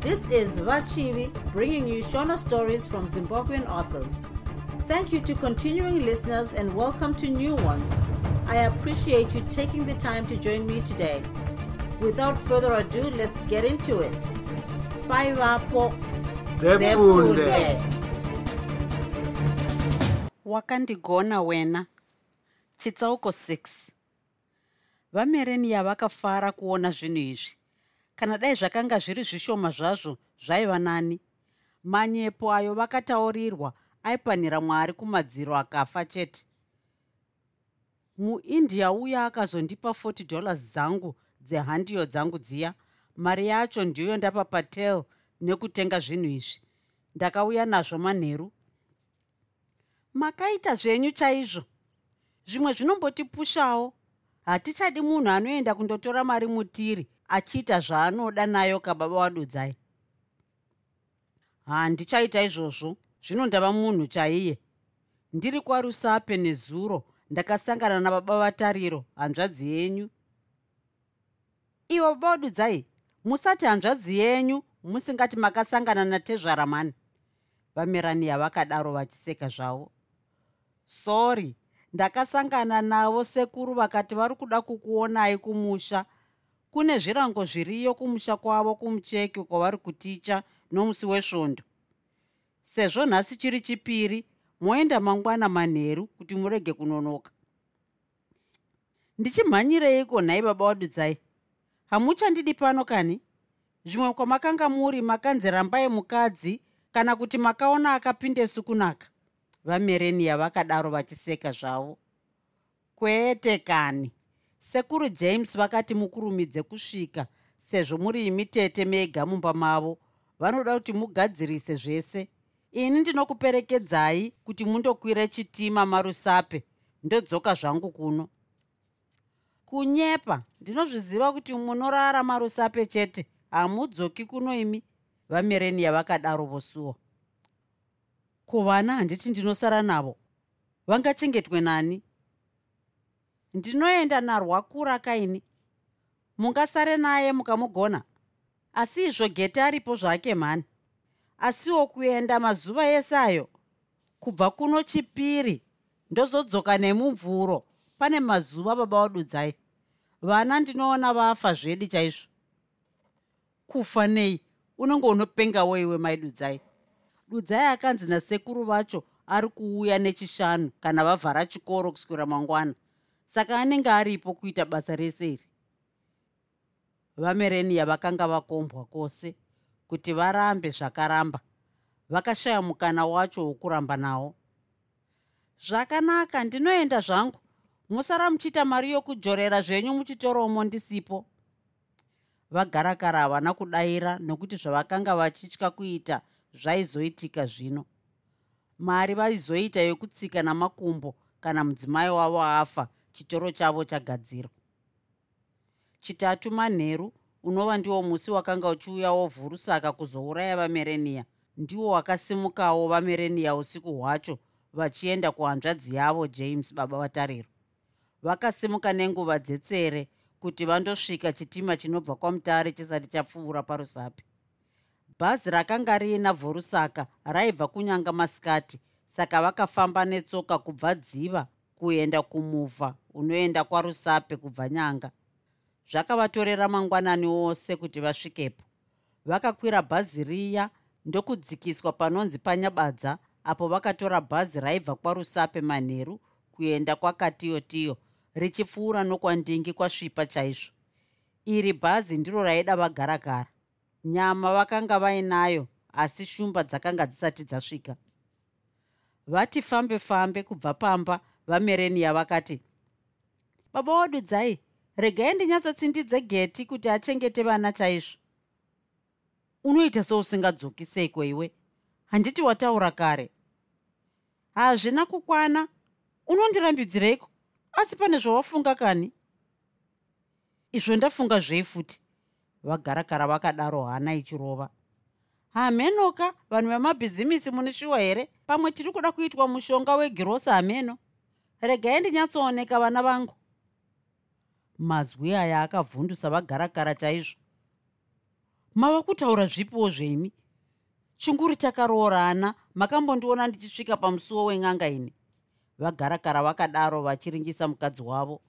This is Vachivi bringing you Shona stories from Zimbabwean authors. Thank you to continuing listeners and welcome to new ones. I appreciate you taking the time to join me today. Without further ado, let's get into it. Bye, Vapo. Zefunde. wakandigona wena chitsauko 6 vamereniya vakafara kuona zvinhu izvi kana dai zvakanga zviri zvishoma zvazvo zvaiva nani. Manyepo ayo vakataurirwa aipanhira mwari kumadziro akafa chete. Muindia uya akazondipa 40 dollars dzangu dzehandiyo dzangu dziya. Mari yacho ndiyo ndapa patel nekutenga zvinhu izvi. Ndakauya nazvo manheru. Makaita zvenyu chaizvo. Zvimwe zvinombotipushawo. Hatichadi munhu anoenda kundotora mari mutiri achiita zvaanoda nayo kababa wadudzai. Handichaita izvozvo. Zvino ndava munhu chaiye. Ndiri kwarusape nezuro ndakasangana nababa vatariro hanzvadzi yenyu. Ivo baba wadudzai musati hanzvadzi yenyu musingati makasangana natezvaramani vameraniya vakadaro vachiseka zvavo. Sori ndakasangana navo sekuru vakati vari kuda kukuonai kumusha kune zvirango zviriyo kumusha kwavo kumucheki kwavari kuticha nomusi wesvondo. Sezvo nhasi chiri chipiri moenda mangwana manheru kuti murege kunonoka. Ndichimhanyireiko nhai baba wadudzai? Hamuchandidi pano kani? Zvimwe kwamakanga muri makanzi rambai mukadzi kana kuti makaona akapinde sukunaka. Vamereniya vakadaro vachiseka zvavo. Kwete kani sekuru james vakati mukurumidze kusvika sezvo muri imitete mega mumba mavo vanoda kuti mugadzirise zvese. Ini ndinokuperekedzai kuti mundokwire chitima marusape ndodzoka zvangu kuno. Kunyepa ndinozviziva kuti munorara marusape chete hamudzoki kuno imi vamereniya vakadaro vosuwa kuvana handiti ndinosara navo? Vangachengetwe nani ndinoenda narwakura kaini? Mungasare naye mukamugona. Asi izvo gete aripo zvake mhani. Asiwo kuenda mazuva ese ayo. Kubva kuno chipiri ndozodzoka nemumvuro. Pane mazuva baba wadudzai. Vana ndinoona vafa zvedi chaizvo. Kufa nei? Unenge unopengawo iwe maidudzai dudzai. Akanzi nasekuru vacho ari kuuya nechishanu kana vavhara chikoro kuswira mangwana saka anenge aripo kuita basa rese iri? Vamereniya vakanga vakombwa kwose kuti varambe zvakaramba vakashaya mukana wacho wokuramba nawo zvakanaka ndinoenda zvangu. Musara muchiita mari yokujorera zvenyu muchitoromo ndisipo. Vagarakara havana kudayira nokuti zvavakanga vachitya kuita zvaizoitika zvino. Mari vaizoita yokutsika namakumbo kana mudzimai wavo afa chitoro chavo chagadzirwa. Chitatu manheru unova ndiwo musi wakanga uchiuya wovhurusaka kuzouraya vamereniya. Ndiwo wakasimukawo vamereniya usiku hwacho vachienda kuhanzvadzi yavo james baba vatariro vakasimuka nenguva dzetsere kuti vandosvika chitima chinobva kwamutare chisati chapfuura parusapi. Bhazi rakanga riina vhorusaka raibva kunyanga masikati saka vakafamba netsoka kubva dziva kuenda kumuvha unoenda kwarusape kubva nyanga. Zvakavatorera mangwanani ose kuti vasvikepo. Vakakwira bhazi riya ndokudzikiswa panonzi panyabadza apo vakatora bhazi raibva kwarusape manheru kuenda kwakatiyotiyo richipfuura nokwandingi kwasvipa chaizvo. Iri bhazi ndiro raida vagaragara. Nyama vakanga vainayo asi shumba dzakanga dzisati dzasvika. Vati fambe fambe kubva pamba vamereniya vakati baba wadudzai regai ndinyatsotsindidze geti kuti achengete vana chaizvo. Unoita seusingadzoki seiko iwe? Handiti wataura kare. Hazvina kukwana. Unondirambidzireiko asi pane zvawafunga kani? Izvo ndafunga zvei futi? Vagarakara vakadaro hana ichirova. Hamenoka vanhu vemabhizimisi munishiwa here? Pamwe tiri kuda kuitwa mushonga wegirosi hameno regai ndinyatsooneka vana vangu. Mazwi aya akavhundusa vagarakara chaizvo. Mava kutaura zvipiwo zvemi chinguri takaroorana makambondiona ndichisvika pamusuwo wen'anga ini. Vagarakara vakadaro vachiringisa mukadzi wavo.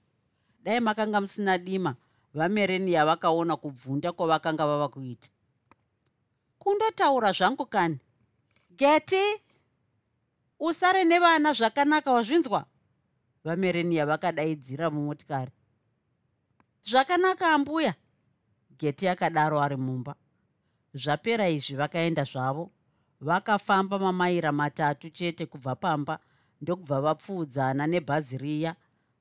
Dai makanga musina dima vamerenia vakaona kubvunda kwavakanga vava kuita. Kundotaura zvangu kani? Geti usare nevana zvakanaka wazvinzwa vamerenia vakadaidzira mumotikari. Zvakanaka ambuya geti akadaro ari mumba. Zvapera izvi vakaenda zvavo vakafamba mamaira matatu chete kubva pamba ndokubva vapfuudzana nebhazi riya.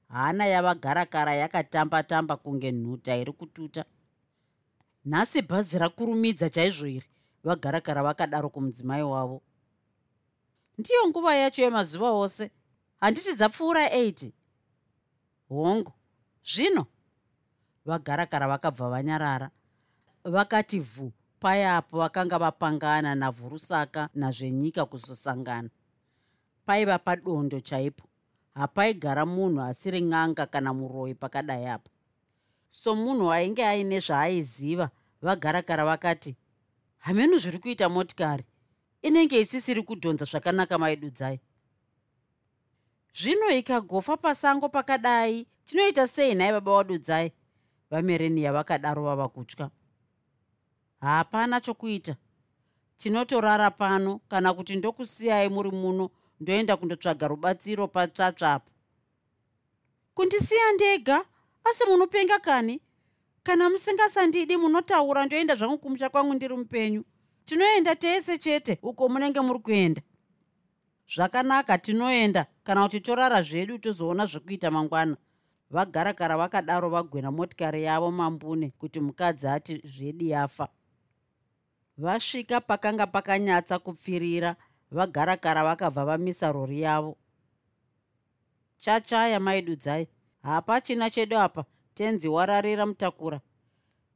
Hana yavagarakara yakatamba-tamba kunge nhuta iri kututa. Nhasi bhazi rakurumidza chaizvo iri vagarakara vakadaro kumudzimai wavo. Ndiyo nguva yacho yemazuva ose handiti dzapfuura 8 hongu zvino. Vagarakara vakabva vanyarara. Vakati vhu payapo vakanga vapangana navhurusaka nazvenyika kuzosangana. Paiva padondo chaipo. Hapaigara munhu asiri n'anga kana muroi pakadai apa so munhu ainge aine zvaaiziva vagarakara vakati hamenu zviri kuita motikari? Inenge isisiri kudhonza zvakanaka maidudzai zvino ikagofa pasango pakadai tinoita sei nhai baba wadudzai vamerenia vakadaro vava kutya. Hapana chokuita. Tinotorara pano kana kuti ndokusiyai muri muno ndoenda kundotsvaga rubatsiro patsvatsvapo. Kundisiya ndega asi munopenga kani? Kana musingasandidi munotaura ndoenda zvangu kumusha kwangu ndiri mupenyu tinoenda tese chete uko munenge muri kuenda zvakanaka tinoenda kana kuti torara zvedu tozoona zvekuita mangwana. Vagarakara vakadaro vagwena motikari yavo mambune kuti mukadzi ati zvedi yafa. Vasvika pakanga pakanyatsa kupfirira vagarakara vakabva vamisa rori yavo. Chachaya maidudzai hapachina chedu apa tenzi wararira mutakura.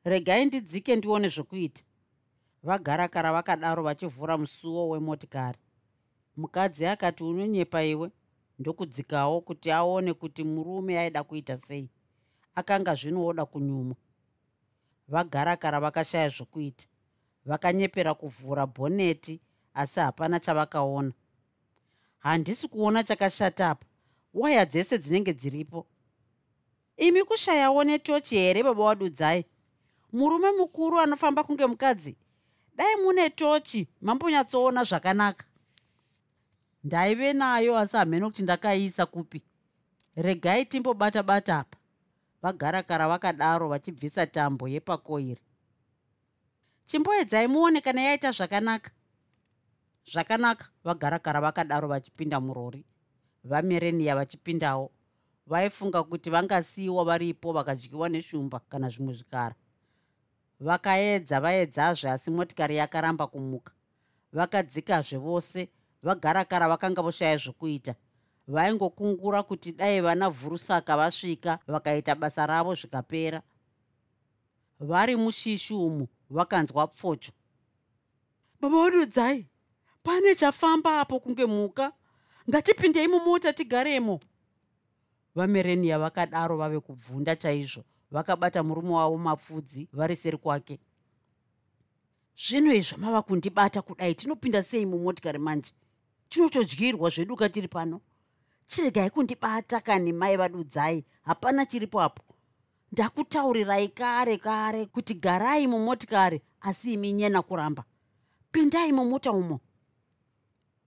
Regai ndidzike ndione zvokuita vagarakara vakadaro vachivhura musuwo wemotikari mukadzi akati unonyepa iwe? ndokudzikawo kuti aone kuti murume aida kuita sei. Akanga zvinooda kunyumwa. Vagarakara vakashaya zvokuita. Vakanyepera kuvhura bhoneti asi hapana chavakaona. Handisi kuona chakashata apa. Waya dzese dzinenge dziripo. Imi kushayawo netochi here baba wadudzai? Murume mukuru anofamba kunge mukadzi? Dai mune tochi mambonyatsoona zvakanaka ndaive nayo asi hamene kuti ndakaiisa kupi? Regai timbobata-bata apa. Vagarakara vakadaro vachibvisa tambo yepakoiri. Chimboedzai muone kana yaita zvakanaka. Zvakanaka vagarakara vakadaro vachipinda murori. Vamerenia vachipindawo. Vaifunga kuti vangasiyiwa varipo vakadyiwa neshumba kana zvimwe zvikara. Vakaedza vaedzazve asi motikari yakaramba kumuka. Vakadzikazve vose vagarakara vakanga voshaya zvokuita. Vaingokungura kuti dai vana vhurusaka vasvika vakaita basa ravo zvikapera. Vari mushishi umu vakanzwa pfocho. Baba wadudzai pane chafamba apo kunge muka ngatipindei mumota tigaremo. Vamerenia vakadaro vave kubvunda chaizvo vakabata murume wavo mapfudzi vari seri kwake. Zvino izvo mava kundibata kudai tinopinda sei mumotikari manje tinotodyirwa zveduka tiri pano. Chiregai kundibata kani mai vadudzai hapana chiripo apo. Ndakutaurirai kare kare kuti garai mumotikari asi imi nyena kuramba. Pindai mumota umo.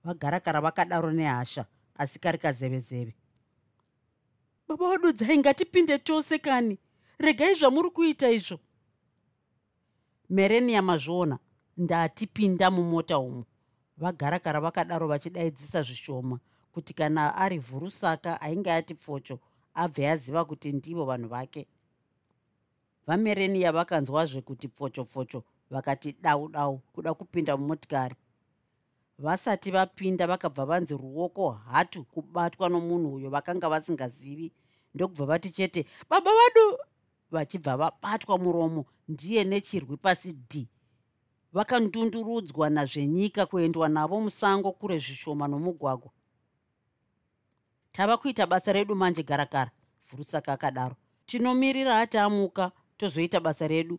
Vagarakara vakadaro nehasha asi kari kazevezeve baba wadudzai ngatipinde tose kani. Regai zvamuri kuita izvo. Merenia mazviona ndatipinda mumota umo vagarakara vakadaro vachidaidzisa zvishoma kuti kana ari vhurusaka ainge ati pfocho abve aziva kuti ndivo vanhu vake. Vamerenia vakanzwazve kuti pfocho pfocho vakati dau dau kuda kupinda mumotikari. Vasati vapinda vakabva vanzi ruoko hatu kubatwa nomunhu uyo vakanga vasingazivi ndokubva vati chete baba vadu vachibva vabatwa muromo ndiye nechirwi pasi d vakandundurudzwa nazvenyika kuendwa navo musango kure zvishoma nomugwagwa. Tava kuita basa redu manje garakara vhurusaka akadaro. Tinomirira ati amuka tozoita basa redu.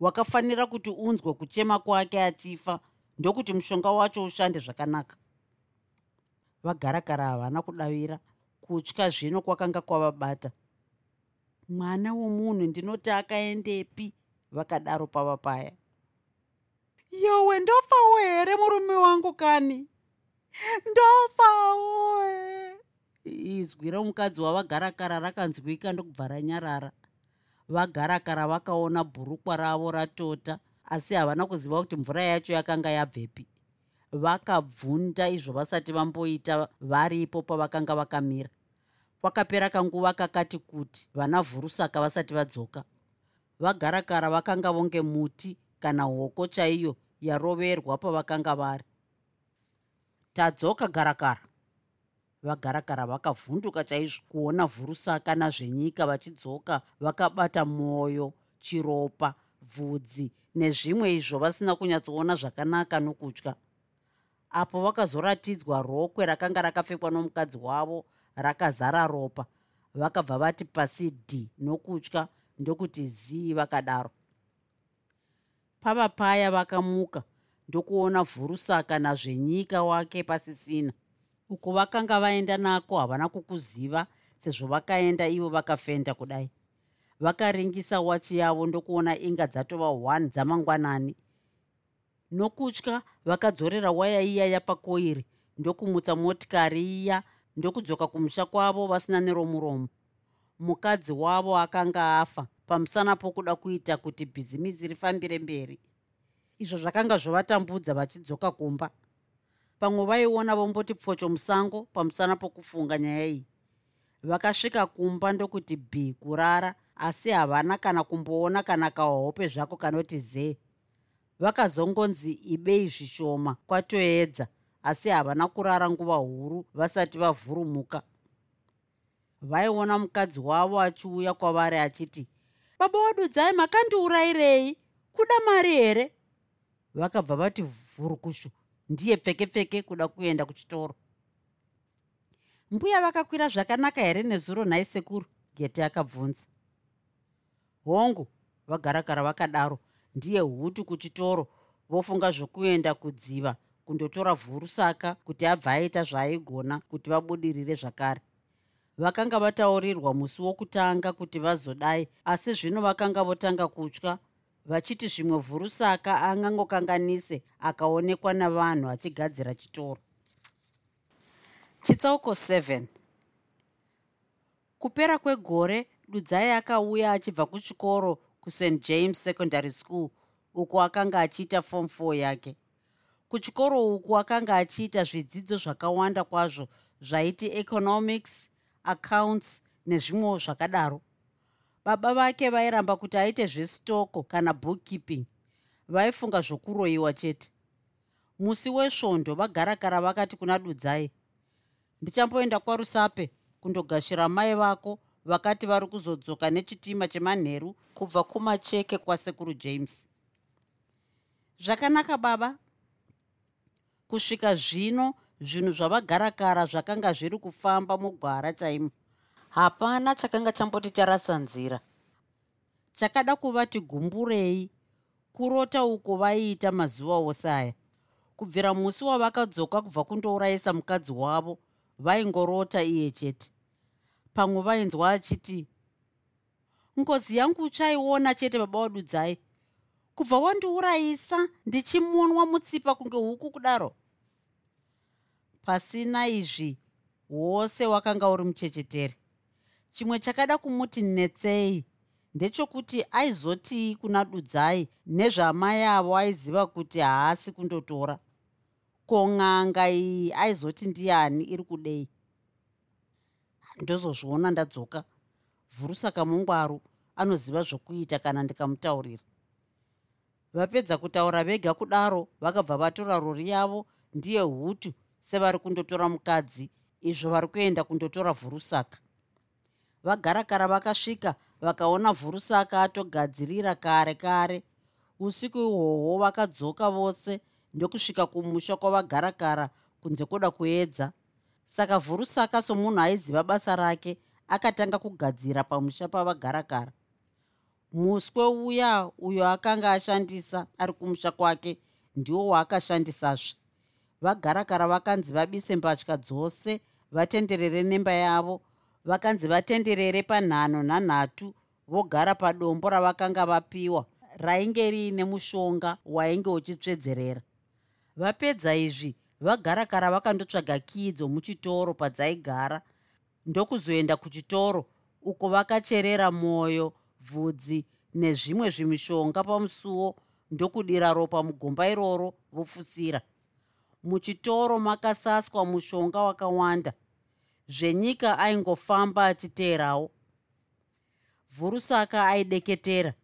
Wakafanira kuti unzwe kuchema kwake achifa ndokuti mushonga wacho ushande zvakanaka. Vagarakara havana kudavira kutya zvino kwakanga kwavabata. Mwana womunhu ndinoti akaendepi vakadaro pava paya yowe ndofawo here murume wangu kani? Ndofawo izwi romukadzi wavagarakara rakanzwika ndokubva ranyarara. Vagarakara vakaona bhurukwa ravo ratota asi havana kuziva kuti mvura yacho yakanga yabvepi. Vakabvunda izvo vasati vamboita varipo pavakanga vakamira. Kwakapera kanguva kakati kuti vana vhurusaka vasati vadzoka. Vagarakara vakanga vonge muti kana hoko chaiyo yaroverwa pavakanga vari. Tadzoka garakara vagarakara vakavhunduka chaizvo kuona vhurusaka nazvenyika vachidzoka vakabata mwoyo chiropa bvudzi nezvimwe izvo vasina kunyatsoona zvakanaka nokutya. Apo vakazoratidzwa rokwe rakanga rakapfekwa nomukadzi wavo rakazara ropa. Vakabva vati pasi d nokutya ndokuti zii vakadaro pava paya vakamuka ndokuona vhurusaka nazvenyika wake pasisina. Uko vakanga vaenda nako havana kukuziva sezvo vakaenda ivo vakafenda kudai. Vakaringisa wachi yavo ndokuona inga dzatova 1 dzamangwanani. Nokutya vakadzorera waya iya yapakoiri ndokumutsa motikari iya ndokudzoka kumusha kwavo vasina neromuromo mukadzi wavo akanga afa pamusana pokuda kuita kuti bhizimisi rifambire mberi. Izvo zvakanga zvovatambudza vachidzoka kumba. Pamwe vaiona vomboti pfocho musango pamusana pokufunga nyaya iyi. Vakasvika kumba ndokuti bhi kurara asi havana kana kumboona kana kahope zvako kanoti zee vakazongonzi ibei zvishoma kwatoedza. Asi havana kurara nguva huru vasati vavhurumuka vaiona mukadzi wavo achiuya kwavari achiti baba wadudzai makandiurayirei kuda mari here? Vakabva vati vhurukushu ndiye pfeke pfeke kuda kuenda kuchitoro. Mbuya vakakwira zvakanaka here nezuro nhai sekuru gete akabvunza. Hongu vagarakara vakadaro ndiye hutu kuchitoro vofunga zvokuenda kudziva kundotora vhurusaka kuti abva aita zvaaigona kuti vabudirire zvakare vakanga vataurirwa musi wokutanga kuti vazodai asi zvino vakanga votanga kutya vachiti zvimwe vhurusaka angangokanganise akaonekwa navanhu achigadzira chitoro. Chitsauko 7 kupera kwegore dudzai akauya achibva kuchikoro kust james secondary school uko akanga achiita form 4 yake. Kuchikoro uku akanga achiita zvidzidzo zvakawanda kwazvo zvaiti economics accounts nezvimwewo zvakadaro. Baba vake vairamba kuti aite zvestoko kana bookkeeping vaifunga zvokuroyiwa chete. Musi wesvondo vagarakara vakati kuna dudzai ndichamboenda kwarusape kundogashira mai vako vakati vari kuzodzoka nechitima chemanheru kubva kumacheke kwasekuru james. Zvakanaka baba. Kusvika zvino zvinhu zvavagarakara zvakanga zviri kufamba mugwara chaimo. Hapana chakanga chamboti charasa nzira. Chakada kuvati gumburei kurota uko vaiita mazuva ose aya kubvira musi wavakadzoka kubva kundourayisa mukadzi wavo vaingorota iye chete. Pamwe vainzwa achiti ngozi yangu uchaiona chete baba wadudzai kubva wandiurayisa ndichimonwa mutsipa kunge huku kudaro pasina izvi wose wakanga uri muchechetere. Chimwe chakada kumuti netsei ndechokuti aizotii kuna dudzai nezvamai avo aiziva kuti haasi kundotora. Kong'anga iyi aizoti ndiani iri kudei? Ndozozviona ndadzoka. Vhurusaka mungwaru anoziva zvokuita kana ndikamutaurira. Vapedza kutaura vega kudaro vakabva vatora rori yavo ndiye hutu sevari kundotora mukadzi izvo vari kuenda kundotora vhurusaka. Vagarakara vakasvika vakaona vhurusaka atogadzirira kare kare. Usiku ihwohwo vakadzoka vose ndokusvika kumusha kwavagarakara kunze kuda kuedza. Saka vhurusaka somunhu aiziva basa rake akatanga kugadzira pamusha pavagarakara. Muswe uya uyo akanga ashandisa ari kumusha kwake ndiwo waakashandisazve vagarakara vakanzi vabise mbatya dzose vatenderere nemba yavo. Vakanzi vatenderere panhano nhanhatu vogara padombo ravakanga vapiwa. Rainge riine mushonga wainge uchitsvedzerera. Vapedza izvi vagarakara vakandotsvaga kiidzo muchitoro padzaigara. Ndokuzoenda kuchitoro uko vakacherera mwoyo bvudzi nezvimwe zvimishonga pamusuwo. Ndokudira ropa mugomba iroro vofusira muchitoro makasaswa mushonga wakawanda. Zvenyika aingofamba achiteerawo. Vhurusaka aideketera.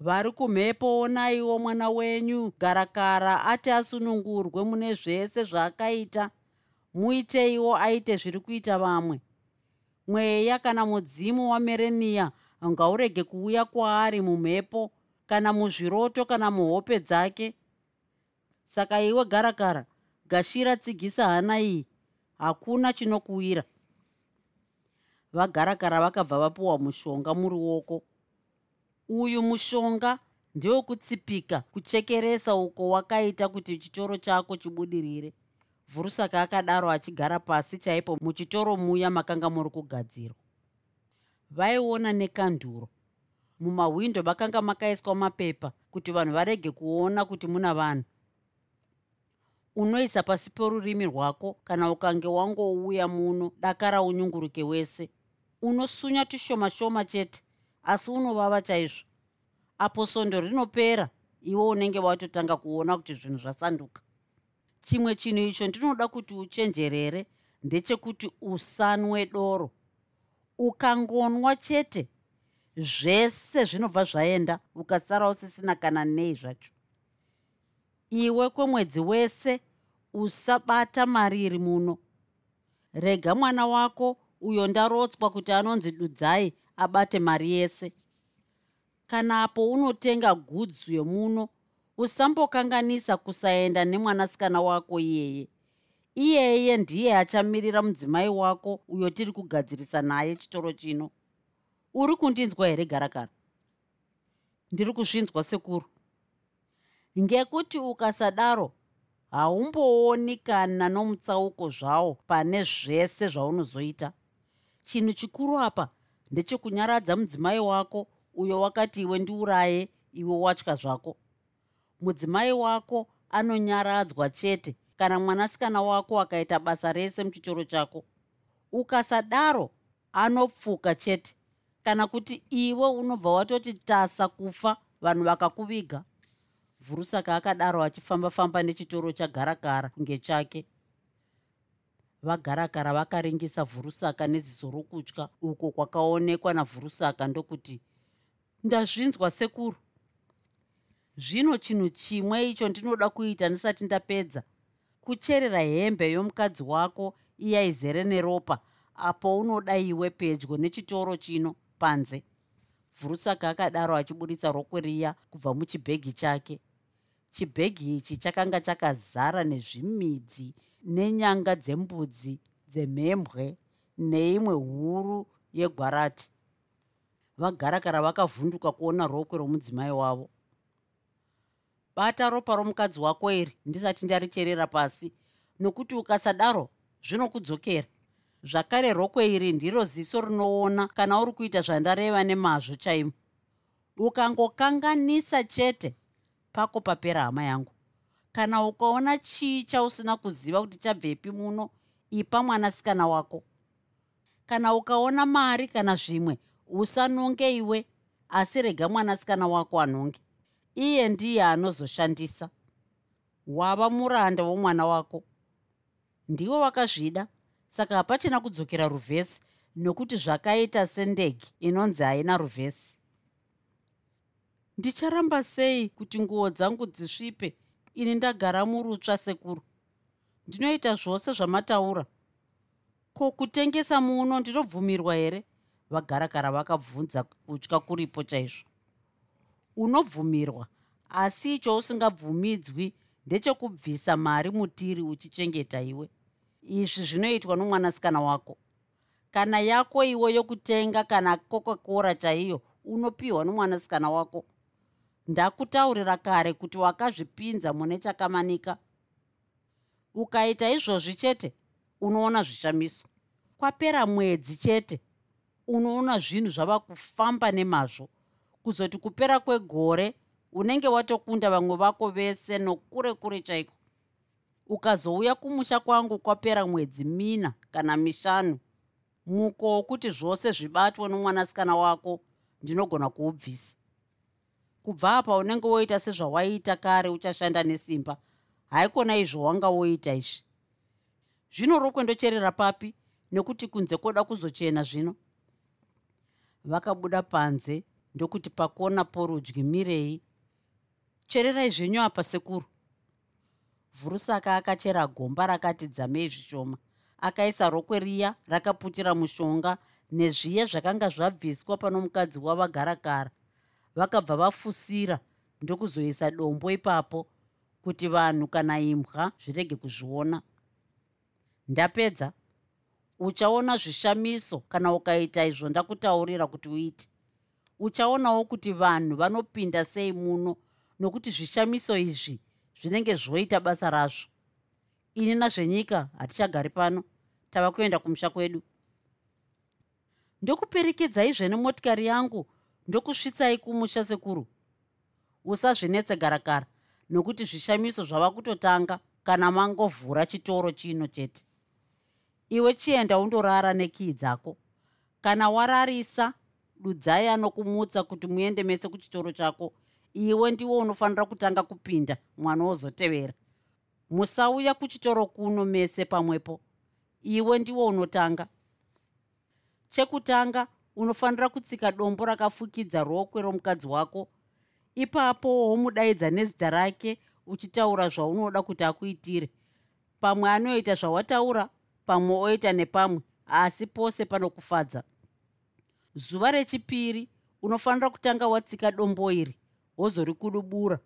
Vari kumhepo onaiwo mwana wenyu. Garakara ati asunungurwe mune zvese zvaakaita. Muiteiwo aite zviri kuita vamwe. Mweya kana mudzimu wamereniya ngaurege kuuya kwaari mumhepo kana muzviroto kana muhope dzake saka iwe garakara gashira tsigisa hana iyi. Hakuna chinokuwira. Vagarakara vakabva vapiwa mushonga muruoko. Uyu mushonga ndewekutsipika kuchekeresa uko wakaita kuti chitoro chako chibudirire. Vhurusaka akadaro achigara pasi chaipo muchitoro muya makanga muri kugadzirwa. Vaiona nekanduro. Mumahwindo makanga makaiswa mapepa kuti vanhu varege kuona kuti muna vanhu unoisa pasi porurimi rwako kana ukange wangouya muno dakara unyunguruke wese. Unosunya tushoma shoma chete asi unovava chaizvo. Apo sondo rinopera iwe unenge watotanga kuona kuti zvinhu zvasanduka. Chimwe chinhu icho ndinoda kuti uchenjerere ndechekuti usanwe doro. Ukangonwa chete zvese zvinobva zvaenda ukasara usisina kana nei zvacho. Iwe kwemwedzi wese usabata mari iri muno. Rega mwana wako uyo ndarotswa kuti anonzi dudzai abate mari yese. Kana apo unotenga gudzu yomuno usambokanganisa kusaenda nemwanasikana wako iyeye. Iyeye ndiye achamirira mudzimai wako uyo tiri kugadzirisa naye chitoro chino. Uri kundinzwa here garakara? Ndiri kuzvinzwa sekuru. Ngekuti ukasadaro haumbooni kana nomutsauko zvawo pane zvese zvaunozoita. Chinhu chikuru apa ndechekunyaradza mudzimai wako uyo wakati iwe ndiuraye iwe watya zvako. Mudzimai wako anonyaradzwa chete kana mwanasikana wako akaita basa rese muchitoro chako. Ukasadaro anopfuka chete kana kuti iwe unobva watoti tasa kufa vanhu vakakuviga vhurusaka akadaro achifamba-famba nechitoro chagarakara kunge chake vagarakara vakaringisa vhurusaka neziso rokutya. Uko kwakaonekwa navhurusaka ndokuti ndazvinzwa sekuru. Zvino chinhu chimwe icho ndinoda kuita ndisati ndapedza. Kucherera hembe yomukadzi wako iya izere neropa apo unoda iwe pedyo nechitoro chino panze. Vhurusaka akadaro achiburitsa rokwe riya kubva muchibhegi chake chibhegi ichi chakanga chakazara nezvimidzi nenyanga dzembudzi dzemhembwe neimwe huru yegwarati. Vagarakara vakavhunduka kuona rokwe romudzimai wavo. Bata ropa romukadzi wako iri ndisati ndaricherera pasi nokuti ukasadaro zvinokudzokera zvakare rokwe iri ndiro ziso rinoona kana uri kuita zvandareva nemazvo chaimo. Ukangokanganisa chete pako papera hama yangu. Kana ukaona chii chausina kuziva kuti chabvepi muno ipa mwanasikana wako. Kana ukaona mari kana zvimwe usanonge iwe asi rega mwanasikana wako anonge. Iye ndiye anozoshandisa. Wava muranda womwana wako. Ndiwe wakazvida saka hapachina kudzokera ruvhesi nokuti zvakaita sendege inonzi haina ruvhesi ndicharamba sei kuti nguo dzangu dzisvipe? Ini ndagara murutsva sekuru. Ndinoita zvose zvamataura. Ko kutengesa muno ndinobvumirwa here? Vagarakara vakabvunza kutya kuripo chaizvo. Unobvumirwa asi icho usingabvumidzwi ndechekubvisa mari mutiri uchichengeta iwe. Izvi zvinoitwa nomwanasikana wako. Kana yako iwe yokutenga kana coca cora chaiyo unopiwa nomwanasikana wako ndakutaurira kare kuti wakazvipinza mune chakamanika. Ukaita izvozvi chete unoona zvishamiso. Kwapera mwedzi chete unoona zvinhu zvava kufamba nemazvo. Kuzoti kupera kwegore unenge watokunda vamwe vako vese nokure kure chaiko. Ukazouya kumusha kwangu kwapera mwedzi mina kana mishanu. Muko wokuti zvose zvibatwe nomwanasikana wako ndinogona kuubvisa kubva apa unenge woita sezvawaiita kare uchashanda nesimba. Haikona izvo wanga woita izvi. Zvino rokwe ndocherera papi nekuti kunze kwoda kuzochena zvino. Vakabuda panze ndokuti pakona porudyi mirei. Chererai zvenyu apa sekuru. Vhurusaka akachera gomba rakati dzamei zvishoma. Akaisa rokwe riya rakaputira mushonga nezviya zvakanga zvabviswa pano mukadzi wavagarakara vakabva vafusira ndokuzoisa dombo ipapo kuti vanhu kana imbwa zvirege kuzviona. Ndapedza uchaona zvishamiso kana ukaita izvo ndakutaurira kuti uite. Uchaonawo kuti vanhu vanopinda sei muno nokuti zvishamiso izvi zvinenge zvoita basa razvo. Ini nazvenyika hatichagari pano tava kuenda kumusha kwedu. Ndokuperekedzai nemotikari yangu ndokusvitsai kumusha sekuru. Usazvinetse garakara nokuti zvishamiso zvava kutotanga kana mangovhura chitoro chino chete. Iwe chienda undorara nekii dzako. Kana wararisa dudzai anokumutsa kuti muende mese kuchitoro chako. Iwe ndiwo unofanira kutanga kupinda mwana wozotevera. Musauya kuchitoro kuno mese pamwepo. Iwe ndiwo unotanga. Chekutanga unofanira kutsika dombo rakafukidza rokwe romukadzi wako. Ipapo womudaidza nezita rake uchitaura zvaunoda kuti akuitire. Pamwe anoita zvawataura pamwe oita nepamwe asi pose panokufadza. Zuva rechipiri unofanira kutanga watsika dombo iri wozorikudubura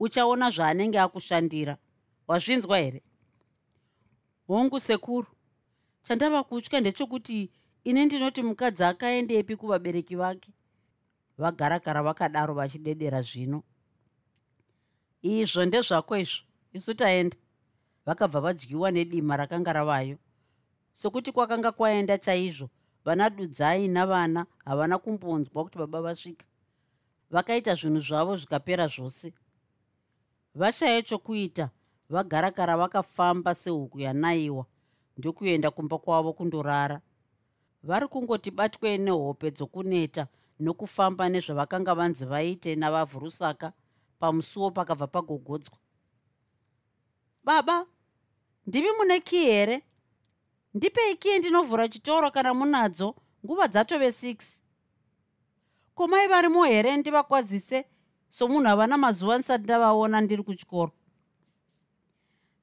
uchaona zvaanenge akushandira. Wazvinzwa here? Hongu sekuru chandava kutya ndechekuti ine ndinoti mukadzi akaendepi kuvabereki vake. Vagarakara vakadaro vachidedera zvino. Izvo ndezvako izvo. Isu taenda. Vakabva vadyiwa nedima rakanga ravayo. Sokuti kwakanga kwaenda chaizvo vana dudzai navana havana kumbonzwa kuti baba vasvika. Vakaita zvinhu zvavo zvikapera zvose. Vashaya chokuita vagarakara vakafamba sehuku yanayiwa ndokuenda kumba kwavo kundorara vari kungoti batwe nehope dzokuneta nokufamba nezvavakanga vanzi vaite navavhurusaka pamusuwo pakabva pagogodzwa. Baba ndivi mune kii here? Ndipei kii ndinovhura chitoro kana munadzo? Nguva dzatove 6 komai varimo here ndivakwazise somunhu havana mazuva ndisati ndavaona ndiri kuchikoro?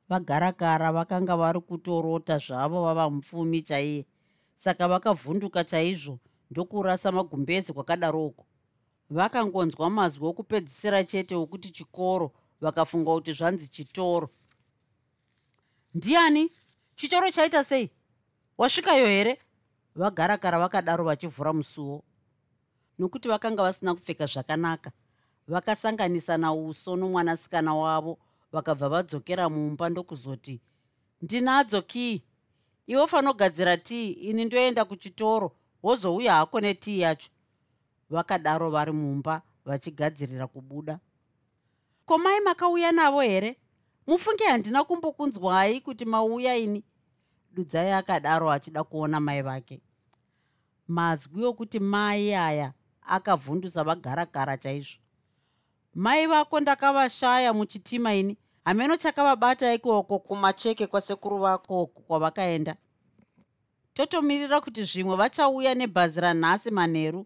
Vagarakara vakanga vari kutorota zvavo vava mupfumi chaiye saka vakavhunduka chaizvo ndokurasa magumbezi kwakadaroko. Vakangonzwa mazwi okupedzisira chete wokuti chikoro vakafunga kuti zvanzi chitoro. Ndiani? Chitoro chaita sei? Wasvikayo here? Vagarakara vakadaro vachivhura musuwo. Nokuti vakanga vasina kupfeka zvakanaka vakasanganisa nauso nomwanasikana wavo vakabva vadzokera mumba ndokuzoti ndinadzo kii iwe fanogadzira tii? Ini ndoenda kuchitoro wozouya hako netii yacho. Vakadaro vari mumba vachigadzirira kubuda. Komai makauya navo here? Mufunge handina kumbokunzwai kuti mauya ini. Dudzai akadaro achida kuona mai vake. Mazwi okuti mai aya akavhundusa vagarakara chaizvo. Mai vako ndakavashaya muchitima ini hameno chakavabata ikoko kumacheke kwasekuru vako kwavakaenda. Totomirira kuti zvimwe vachauya nebhazi ranhasi manheru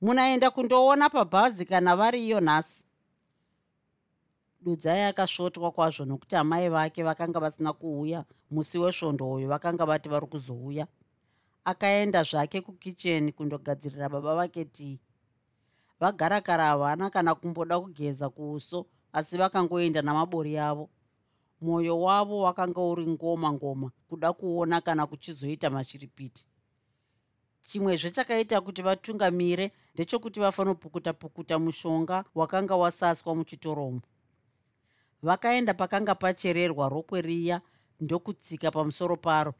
munaenda kundoona pabhazi kana variyo nhasi. Dudzai akasvotwa kwazvo nokuti amai vake vakanga vasina kuuya musi wesvondo uyo vakanga vati vari kuzouya. Akaenda zvake kukicheni kundogadzirira baba vake tii. Vagarakara havana kana kumboda kugeza kuuso asi vakangoenda namabori avo. Mwoyo wavo wakanga uri ngoma ngoma kuda kuona kana kuchizoita machiripiti. Chimwezve chakaita kuti vatungamire ndechekuti vafanopukuta pukuta mushonga wakanga wasaswa muchitoromo. Vakaenda pakanga pachererwa rokwe riya ndokutsika pamusoro paro.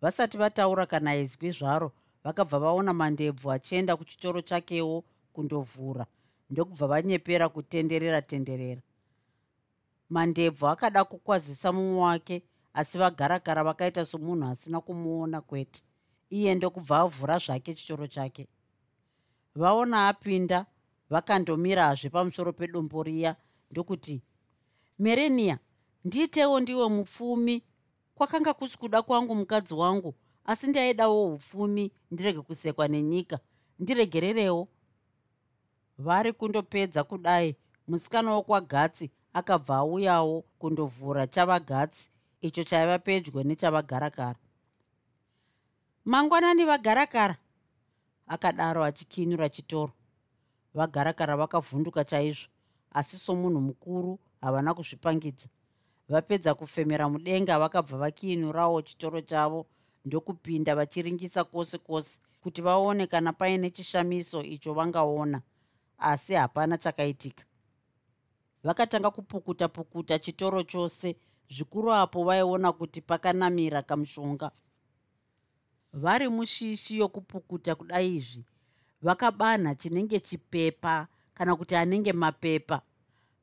Vasati vataura kana izwi zvaro vakabva vaona mandebvu achienda kuchitoro chakewo kundovhura ndokubva vanyepera kutenderera tenderera. Mandebvu akada kukwazisa mumwe wake asi vagarakara vakaita somunhu asina kumuona kwete. Iye ndokubva avhura zvake chitoro chake. Vaona apinda vakandomirazve pamusoro pedombo riya ndokuti merenia ndiitewo ndiwe mupfumi. Kwakanga kusi kuda kwangu mukadzi wangu asi ndaidawo upfumi ndirege kusekwa nenyika ndiregererewo vari kundopedza kudai. Musikana wokwagatsi akabva auyawo kundovhura chavagatsi icho chaiva pedyo nechavagarakara mangwanani vagarakara akadaro achikinura chitoro. Vagarakara vakavhunduka chaizvo asi somunhu mukuru havana kuzvipangidza. Vapedza kufemera mudenga vakabva vakiinurawo chitoro chavo ndokupinda vachiringisa kwose kwose kuti vaone kana paine chishamiso icho vangaona asi hapana chakaitika. Vakatanga kupukuta pukuta chitoro chose zvikuru apo vaiona kuti pakanamira kamushonga. Vari mushishi yokupukuta kudai izvi vakabanha chinenge chipepa kana kuti anenge mapepa.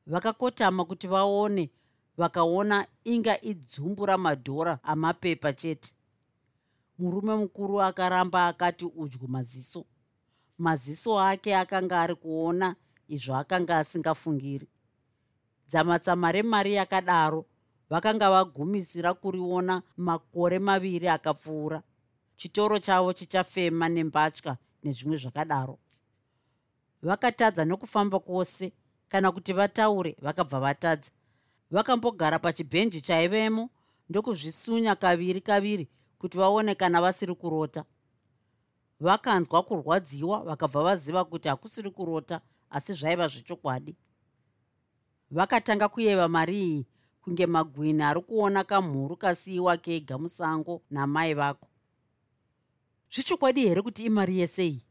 Vakakotama kuti vaone vakaona inga idzumbu ramadhora amapepa chete. Murume mukuru akaramba akati udyu maziso maziso ake akanga ari kuona izvo akanga asingafungiri. Dzamatsama remari yakadaro vakanga vagumisira kuriona makore maviri akapfuura. Chitoro chavo chichafema nembatya nezvimwe zvakadaro. Vakatadza nokufamba kwose kana kuti vataure vakabva vatadza. Vakambogara pachibhenji chaivemo ndokuzvisunya kaviri kaviri kuti vaone kana vasiri kurota vakanzwa kurwadziwa vakabva vaziva kuti hakusiri kurota asi zvaiva zvechokwadi. Vakatanga kuyeva mari iyi kunge magwini ari kuona kamhuru kasiyiwa kega musango namai vako. Zvechokwadi here kuti imari yesei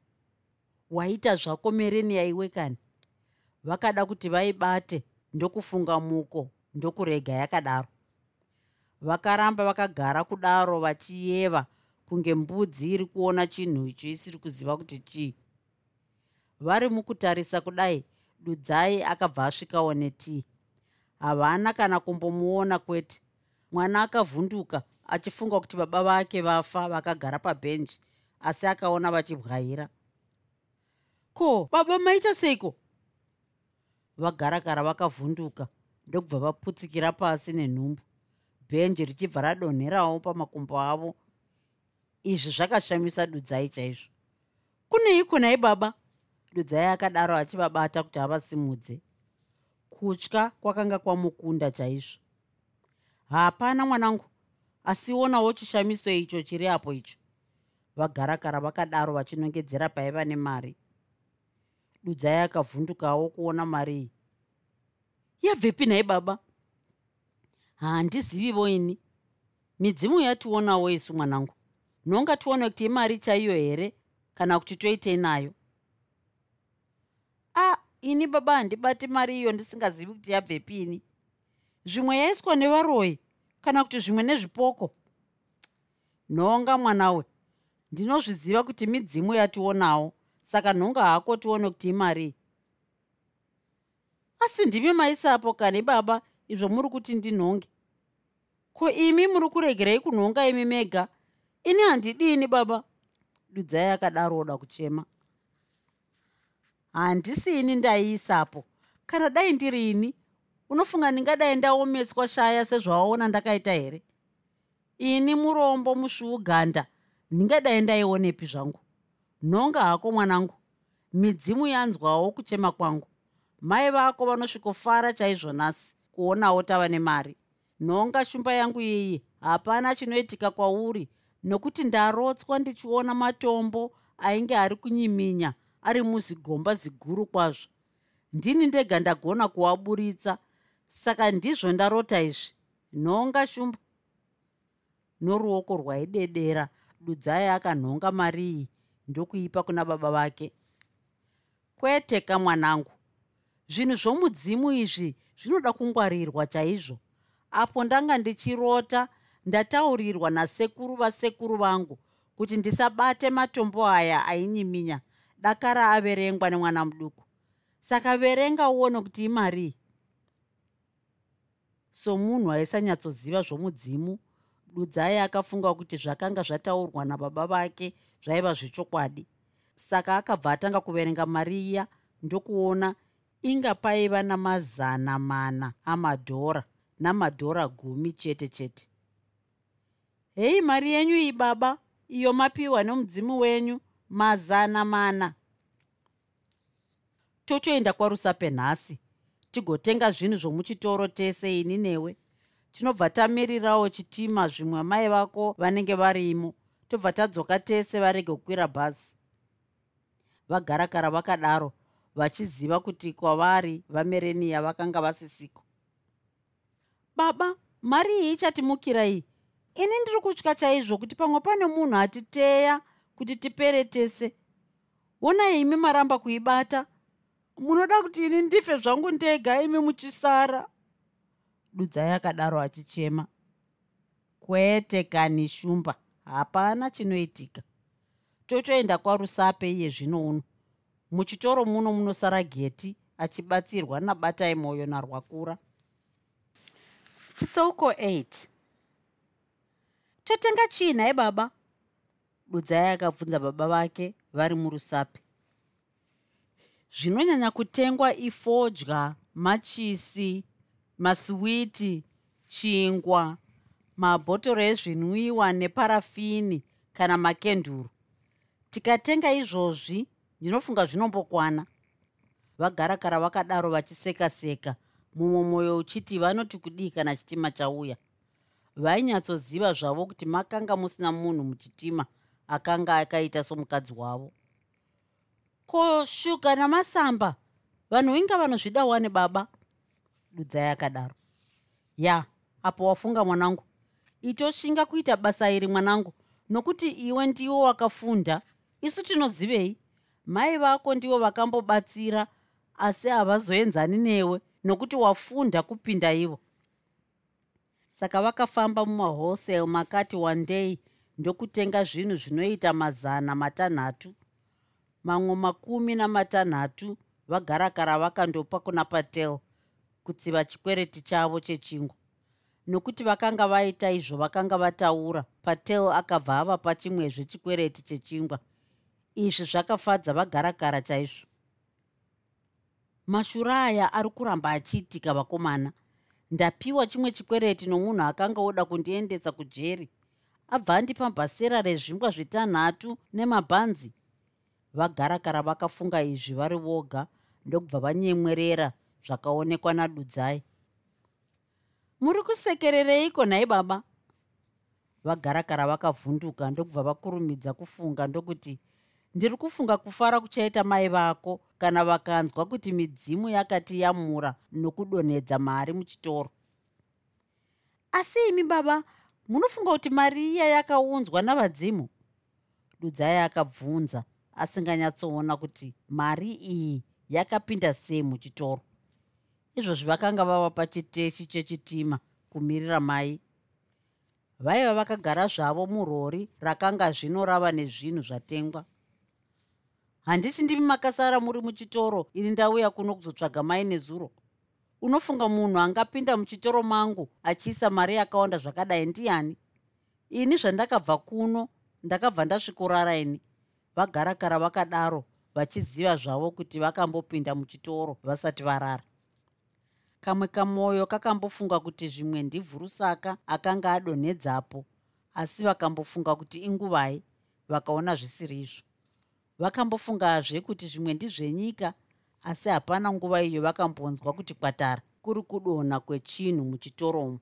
waita zvako mereni yaiwe kani? Vakada kuti vaibate ndokufunga muko ndokurega yakadaro. Vakaramba vakagara kudaro vachiyeva kunge mbudzi iri kuona chinhu icho isiri kuziva kuti chii. Vari mukutarisa kudai dudzai akabva asvikawo netii. Havana kana kumbomuona kwete. Mwana akavhunduka achifunga kuti baba vake vafa vakagara pabhenji asi akaona vachibwaira. Ko baba maita seiko? Vagarakara vakavhunduka ndokubva vaputsikira pasi nenhumbu. Bhenji richibva radonherawo pamakumbo avo izvi zvakashamisa dudzai chaizvo. Kuneiko nai baba dudzai akadaro achivabata kuti avasimudze. Kutya kwakanga kwamukunda chaizvo. Hapana mwanangu asionawo chishamiso icho chiri apo icho. Vagarakara vakadaro vachinongedzera paiva nemari dudzai akavhundukawo kuona mari iyi. Yabvepi nhai baba? Handizivivo ini midzimu yationawo isu mwanangu nhonga tione kuti imari chaiyo here kana kuti toitei nayo. A ini baba handibati mari iyo ndisingazivi kuti yabvepini zvimwe yaiswa nevaroi kana kuti zvimwe nezvipoko? Nhonga mwanawe ndinozviziva kuti midzimu yationawo saka nhonga hako tione kuti imarii asi ndimi maisapo kani baba izvo muri kuti ndinhonge? Ko imi muri kuregerei kunhonga imi mega ini handidini baba. Dudzai akadaro oda kuchema. Handisini ndaiisapo kana dai ndiri ini unofunga ndingadai ndaomeswa shaya sezvawaona ndakaita here? Ini murombo musviuganda ndingadai ndaionepi zvangu. Nhonga hako mwanangu. Midzimu yanzwawo kuchema kwangu. Mai vako vanosvikofara chaizvo nhasi kuonawo tava nemari. Nhonga shumba yangu iyi hapana chinoitika kwauri nokuti ndarotswa ndichiona matombo ainge ari kunyiminya ari muzigomba ziguru kwazvo. Ndini ndega ndagona kuaburitsa saka ndizvo ndarota izvi. Nhonga shumba. Noruoko rwaidedera dudzai akanhonga mari iyi ndokuipa kuna baba vake. Kwete kamwanangu zvinhu zvomudzimu izvi zvinoda kungwarirwa chaizvo. Apo ndanga ndichirota ndataurirwa nasekuru vasekuru vangu kuti ndisabate matombo aya ainyiminya dakara averengwa nemwana muduku. Saka verenga uone kuti imarii somunhu aisanyatsoziva zvomudzimu dudzai akafunga kuti zvakanga zvataurwa nababa vake zvaiva zvechokwadi. Saka akabva atanga kuverenga mari iya ndokuona inga paiva namazana mana amadhora namadhora gumi chete chete hei mari yenyu iyi baba iyo mapiwa nomudzimu wenyu mazana mana. Totoenda kwarusape nhasi tigotenga zvinhu zvomuchitoro tese ini newe. Tinobva tamirirawo chitima zvimwe mai vako vanenge varimo tobva tadzoka tese varege kukwira bhazi. Vagarakara vakadaro vachiziva kuti kwavari vamereniya vakanga vasisiko. Baba mari iyi ichatimukira iyi ini ndiri kutya chaizvo kuti pamwe pane munhu atiteya kuti tipere tese. Onai imi maramba kuibata. Munoda kuti ini ndife zvangu ndega imi muchisara. Dudzai akadaro achichema. Kwete kani shumba. Hapana chinoitika. Tochoenda kwarusape iye zvino uno. Muchitoro muno munosara geti achibatsirwa nabatai mwoyo narwakura. Chitsauko 8 totenga chii nhai baba? Dudzai akabvunza baba vake vari murusape zvinonyanya kutengwa ifodya machisi masiwiti chingwa mabhotoro ezvinwiwa neparafini kana makenduru. Tikatenga izvozvi ndinofunga zvinombokwana. Vagarakara vakadaro vachiseka-seka mumwe mwoyo uchiti vanoti kudii kana chitima chauya vainyatsoziva zvavo kuti makanga musina munhu muchitima akanga akaita somukadzi wavo. Ko shuga namasamba vanhu inga vanozvida wane baba dudzai akadaro. Ya apo wafunga mwanangu. Itoshinga kuita basa iri mwanangu nokuti iwe ndiwo wakafunda. Isu tinozivei? Mai vako ndivo vakambobatsira asi havazoenzani newe nokuti wafunda kupinda ivo saka vakafamba mumahostel makati day ndokutenga zvinhu zvinoita mazana matanhatu. Mamwe makumi namatanhatu vagarakara vakandopa kuna patel kutsiva chikwereti chavo chechingwa. Nokuti vakanga vaita izvo vakanga vataura patel akabva avapa chimwezve chikwereti chechingwa. Izvi zvakafadza vagarakara chaizvo. Mashura aya ari kuramba achiitika vakomana ndapiwa chimwe chikwereti nomunhu akanga oda kundiendesa kujeri. Abva andipa bhasera rezvingwa zvitanhatu nemabhanzi. Vagarakara vakafunga izvi vari voga ndokubva vanyemwerera zvakaonekwa nadudzai. Muri kusekerereiko nhai baba? Vagarakara vakavhunduka ndokubva vakurumidza kufunga ndokuti ndiri kufunga kufara kuchaita mai vako kana vakanzwa kuti midzimu yakatiyamura nokudonhedza mari muchitoro. Asi imi baba munofunga kuti mari iya yakaunzwa navadzimu? Dudzai akabvunza asinganyatsoona kuti mari iyi yakapinda sei muchitoro. Izvozvi vakanga vava pachiteshi chechitima kumirira mai. Vaiva vakagara zvavo murori rakanga zvino rava nezvinhu zvatengwa handiti ndimi makasara muri muchitoro ini ndauya kuno kuzotsvaga mai nezuro. Unofunga munhu angapinda muchitoro mangu achiisa mari yakawanda zvakadai ndiani? Ini zvandakabva kuno ndakabva ndasvikorara ini. Vagarakara vakadaro vachiziva zvavo kuti vakambopinda muchitoro vasati varara. Kamwe kamwoyo kakambofunga kuti zvimwe ndivhurusaka akanga adonhedzapo asi vakambofunga kuti inguvai vakaona zvisiri izvo vakambofungazve kuti zvimwe ndizvenyika asi hapana nguva iyo vakambonzwa kuti kwatara kuri kudonha kwechinhu muchitoromo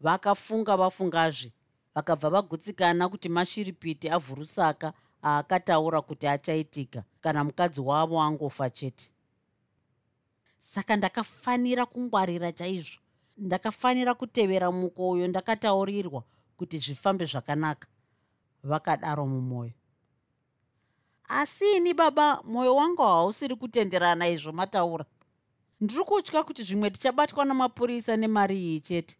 vakafunga vafungazve vakabva vagutsikana kuti mashiripiti avhurusaka aakataura kuti achaitika kana mukadzi wavo angofa chete. Saka ndakafanira kungwarira chaizvo. Ndakafanira kutevera muko uyo ndakataurirwa kuti zvifambe zvakanaka. Vakadaro mumwoyo asi ini baba mwoyo wangu hausiri kutenderana izvo mataura. Ndiri kutya kuti zvimwe tichabatwa namapurisa nemari iyi chete.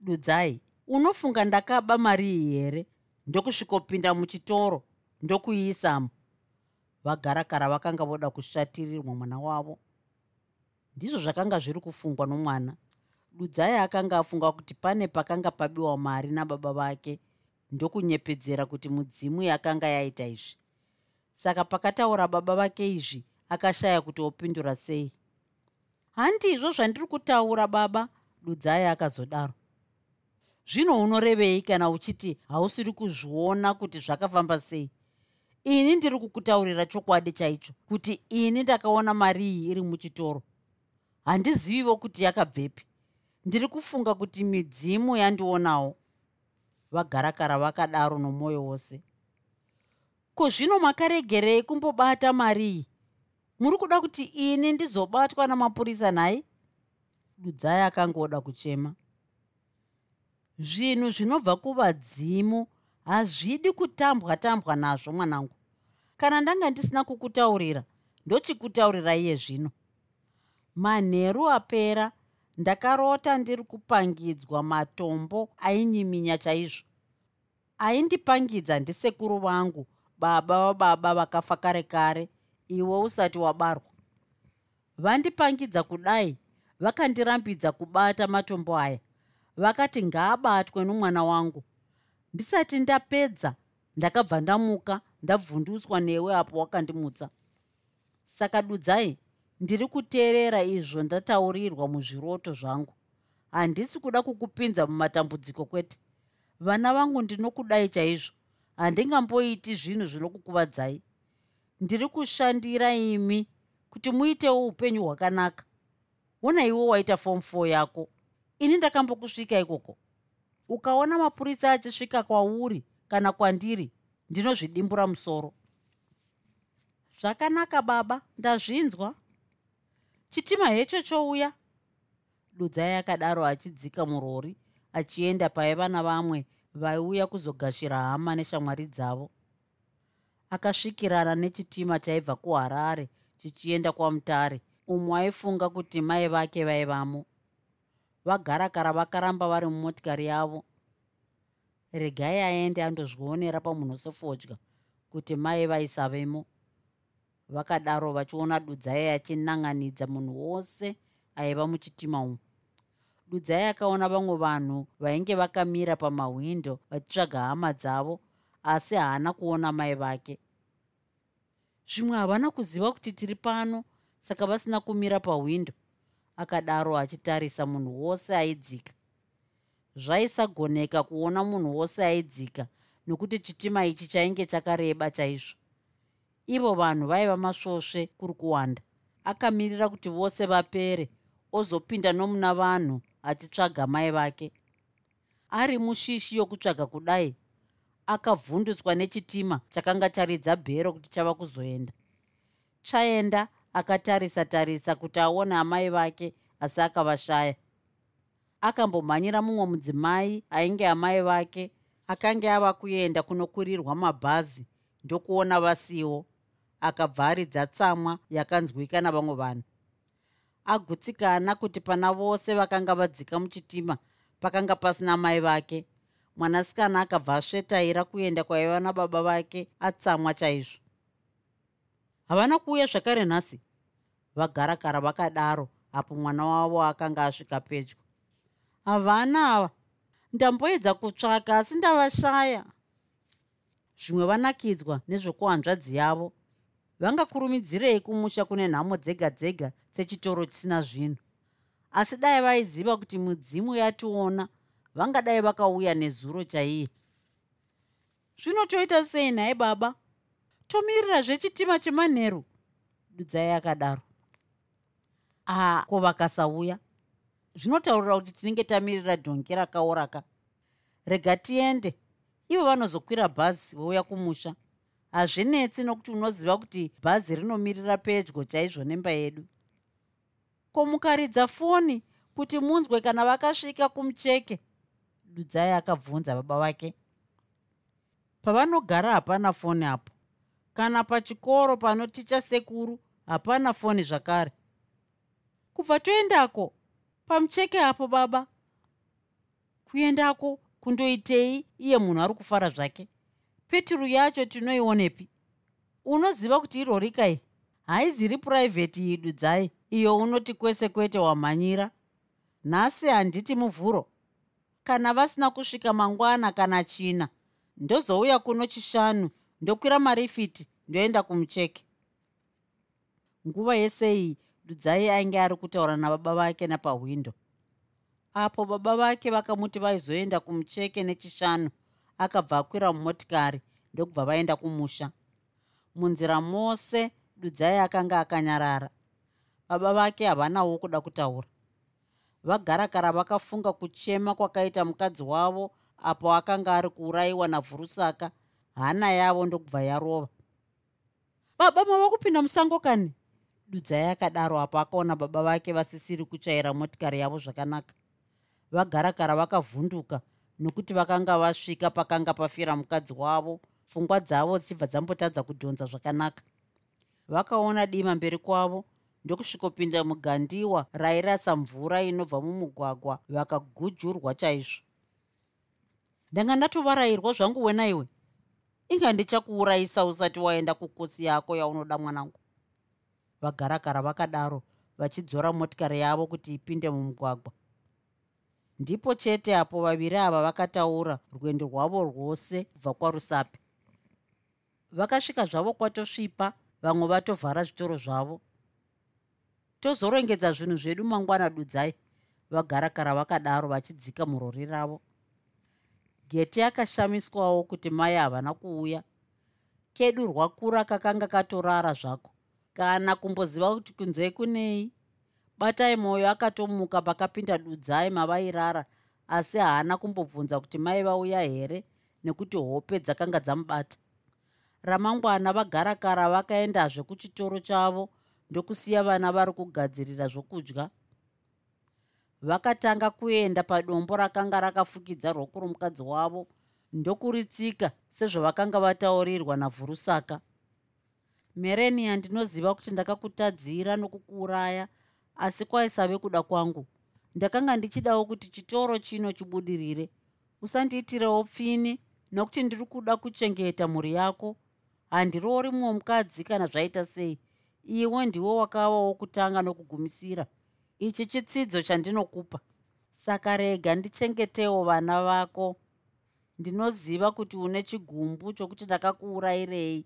Dudzai unofunga ndakaba mari iyi here? Ndokusvikopinda muchitoro ndokuiisamo vagarakara vakanga voda kushatirirwa mwana wavo. Ndizvo zvakanga zviri kufungwa nomwana. Dudzai akanga afunga kuti pane pakanga pabiwa mari nababa vake ndokunyepedzera kuti mudzimu yakanga yaita izvi saka pakataura baba vake izvi akashaya kuti opindura sei. Handizvo zvandiri kutaura baba dudzai akazodaro. Zvino unorevei kana uchiti hausiri kuzviona kuti zvakafamba sei? Ini ndiri kukutaurira chokwadi chaicho kuti ini ndakaona mari iyi iri muchitoro. Handizivivo kuti yakabvepi. Ndiri kufunga kuti midzimu yandionawo vagarakara vakadaro nomwoyo wose ko zvino makaregerei kumbobata mari iyi? Muri kuda kuti ini ndizobatwa namapurisa nhai dudzai akangoda kuchema. Zvinhu zvinobva kuvadzimu hazvidi kutambwa tambwa nazvo mwanangu. Kana ndanga ndisina kukutaurira ndochikutaurira iye zvino. Manheru apera ndakarota ndiri kupangidzwa matombo ainyiminya chaizvo. Aindipangidza ndisekuru vangu baba vababa vakafa kare kare iwe usati wabarwa. Vandipangidza kudai vakandirambidza kubata matombo aya. Vakati ngaabatwe nomwana wangu. Ndisati ndapedza ndakabva ndamuka ndabvunduswa newe apo wakandimutsa. Saka dudzai ndiri kuteerera izvo ndataurirwa muzviroto zvangu. Handisi kuda kukupinza mumatambudziko kwete. Vana vangu ndinokudai chaizvo handingamboiti zvinhu zvinokukuvadzai. Ndiri kushandira imi kuti muitewo upenyu hwakanaka. Ona iwo waita fomu 4 yako. Ini ndakambokusvika ikoko. Ukaona mapurisa achisvika kwauri kana kwandiri ndinozvidimbura musoro. Zvakanaka baba. Ndazvinzwa. Chitima hecho chouya. Dudzai akadaro achidzika murori achienda paiva navamwe vaiuya kuzogashira hama neshamwari dzavo. Akasvikirana nechitima chaibva kuharare chichienda kwamutare umwe aifunga kuti mai vake vaivamo. Vagarakara vakaramba vari mumotikari yavo. Regai aende andozvionera pamunhu sefodya kuti mai vaisavemo. Vakadaro vachiona dudzai achinanganidza munhu wose aiva muchitima umu dudzai akaona vamwe vanhu vainge vakamira pamahwindo vachitsvaga hama dzavo asi haana kuona mai vake. Zvimwe havana kuziva kuti tiri pano saka vasina kumira pahwindo akadaro achitarisa munhu wose aidzika. Zvaisagoneka kuona munhu wose aidzika nokuti chitima ichi chainge chakareba chaizvo. Ivo vanhu vaiva masvosve kuri kuwanda. Akamirira kuti vose vapere ozopinda nomuna vanhu achitsvaga mai vake. Ari mushishi yokutsvaga kudai akavhunduswa nechitima chakanga charidza bhero kuti chava kuzoenda. Chaenda akatarisa tarisa kuti aone amai vake asi akavashaya. Akambomhanyira mumwe mudzimai ainge amai vake akanga ava kuenda kunokurirwa mabhazi ndokuona vasiwo. Akabva aridza tsamwa yakanzwika navamwe vanhu agutsikana kuti pana vose vakanga vadzika muchitima pakanga pasina mai vake. Mwanasikana akabva asvetaira kuenda kwaiva nababa vake atsamwa chaizvo. Havana kuuya zvakare nhasi. Vagarakara vakadaro apo mwana wavo akanga asvika pedyo. Havana ava. Ndamboedza kutsvaka asi ndavashaya zvimwe vanakidzwa nezvokuhanzvadzi yavo vangakurumidzirei kumusha kune nhamo dzega dzega dzechitoro chisina zvinhu. Asi dai vaiziva kuti mudzimu yationa vangadai vakauya nezuro chaiye zvino toita sei nhaye baba? Tomirira zvechitima chemanheru dudzai akadaro. A ko vakasauya? Zvinotaurira kuti tinenge tamirira dhongi rakaoraka. Rega tiende. Ivo vanozokwira bhazi vouya kumusha hazvinetsi nokuti unoziva kuti bhazi rinomirira pedyo chaizvo nemba yedu. Ko mukaridza foni kuti munzwe kana vakasvika kumucheke dudzai akabvunza baba vake. Pavanogara hapana foni apo. Kana pachikoro panoticha sekuru hapana foni zvakare. Kubva toendako pamucheke apo baba kuendako kundoitei iye munhu ari kufara zvake peturu yacho tinoionepi? Unoziva kuti irorikai haiziri puraivheti yidudzai iyo unoti kwese kwete wamhanyira. Nhasi handiti muvhuro. Kana vasina kusvika mangwana kana china ndozouya kuno chishanu ndokwira marifiti ndoenda kumucheke. Nguva yese iyi dudzai ainge ari kutaura nababa vake napahwindo apo baba vake vakamuti vaizoenda kumucheke nechishanu akabva akwira mumotikari ndokubva vaenda kumusha. Munzira mose dudzai akanga akanyarara. Baba vake havanawo kuda kutaura. Vagarakara vakafunga kuchema kwakaita mukadzi wavo apo akanga ari kuurayiwa navhurusaka. Hana yavo ndokubva yarova. Baba mava kupinda musango kani? Dudzai akadaro apo akaona baba vake vasisiri kuchaira motikari yavo zvakanaka. Vagarakara vakavhunduka nokuti vakanga vasvika pakanga pafira mukadzi wavo pfungwa dzavo dzichibva dzambotadza kudhonza zvakanaka. Vakaona dima mberi kwavo ndokusvikopinda mugandiwa rairasa mvura inobva mumugwagwa vakagujurwa chaizvo. Ndanga ndatovarayirwa zvangu wenaiwe inga ndichakuurayisa usati waenda kukosi yako yaunoda mwanangu. Vagarakara vakadaro vachidzora motikari yavo kuti ipinde mumugwagwa ndipo chete apo vaviri ava vakataura rwendo rwavo rwose kubva kwarusape vakasvika zvavo kwatosvipa vamwe vatovhara zvitoro zvavo. Tozorongedza zvinhu zvedu mangwana dudzai vagarakara vakadaro vachidzika murori ravo. Geti akashamiswawo kuti mai havana kuuya. Kedu rwakura kakanga katorara zvako? Kana kumboziva kuti kunze kunei batai mwoyo akatomuka pakapinda dudzai mavairara asi haana kumbobvunza kuti mai vauya here nekuti hope dzakanga dzamubata. Ramangwana vagarakara vakaendazve kuchitoro chavo ndokusiya vana vari kugadzirira zvokudya. Vakatanga kuenda padombo rakanga rakafukidza roku romukadzi wavo ndokuritsika sezvavakanga vataurirwa navhurusaka. Merenia ndinoziva kuti ndakakutadzira nokukuuraya asi kwaisave kuda kwangu. Ndakanga ndichidawo kuti chitoro chino chibudirire. Usandiitirewo pfini nokuti ndiri kuda kuchengeta mhuri yako. Handirori mumwe mukadzi kana zvaita sei. Iwe ndiwo wakavawo kutanga nokugumisira. Ichi chitsidzo chandinokupa. Saka rega ndichengetewo vana vako. Ndinoziva kuti une chigumbu chokuti ndakakuurayirei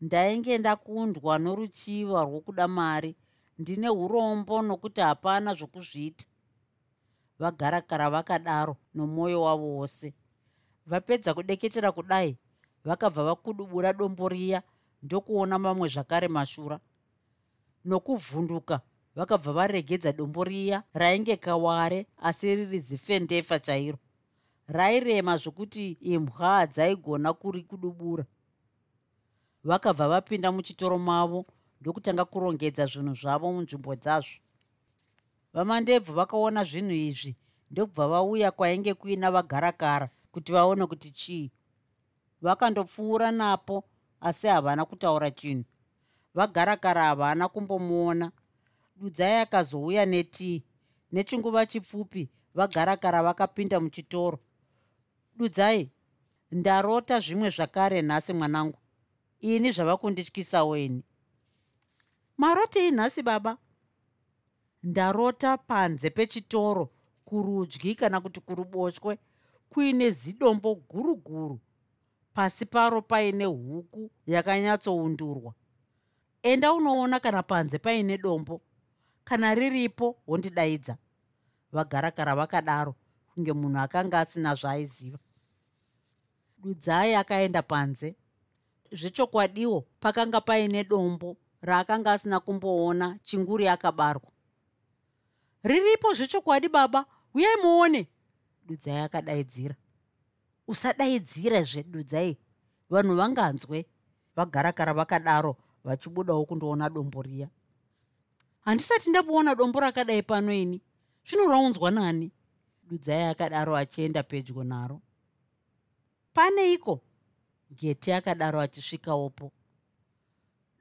ndainge ndakundwa noruchiva rwokuda mari ndine urombo nokuti hapana zvokuzviita. Vagarakara vakadaro nomwoyo wavo wose. Vapedza kudeketera kudai vakabva vakudubura dombo riya ndokuona mamwe zvakare mashura. Nokuvhunduka vakabva varegedza dombo riya rainge kaware asi riri zifendefa chairo. Rairema zvokuti imbwa dzaigona kuri kudubura. Vakabva vapinda muchitoro mavo ndokutanga kurongedza zvinhu zvavo munzvimbo dzazvo. Vamandebvu vakaona zvinhu izvi ndokubva vauya kwainge kuina vagarakara kuti vaone kuti chii. Vakandopfuura napo asi havana kutaura chinhu. Vagarakara havana kumbomuona. Dudzai akazouya netii. Nechinguva chipfupi vagarakara vakapinda muchitoro. Dudzai ndarota zvimwe zvakare nhasi mwanangu. Ini zvava kundityisawo ini marotei nhasi baba. Ndarota panze pechitoro kurudyi kana kuti kuruboshwe. Kuine zidombo guru guru pasi paro paine huku yakanyatsoundurwa. Enda unoona kana panze paine dombo. Kana riripo wondidaidza. Vagarakara vakadaro kunge munhu akanga asina zvaaiziva dudzai akaenda panze. Zvechokwadiwo pakanga paine dombo raakanga asina kumboona chinguri akabarwa riripo zvechokwadi baba. Uyai muone. Dudzai akadaidzira. Usadaidzira zvedudzai vanhu vanganzwe. Vagarakara vakadaro vachibudawo kundoona dombo riya. Handisati ndamboona dombo rakadai pano ini. Zvinorwaunzwa nani? Dudzai akadaro achienda pedyo naro. Paneiko geti akadaro achisvikawopo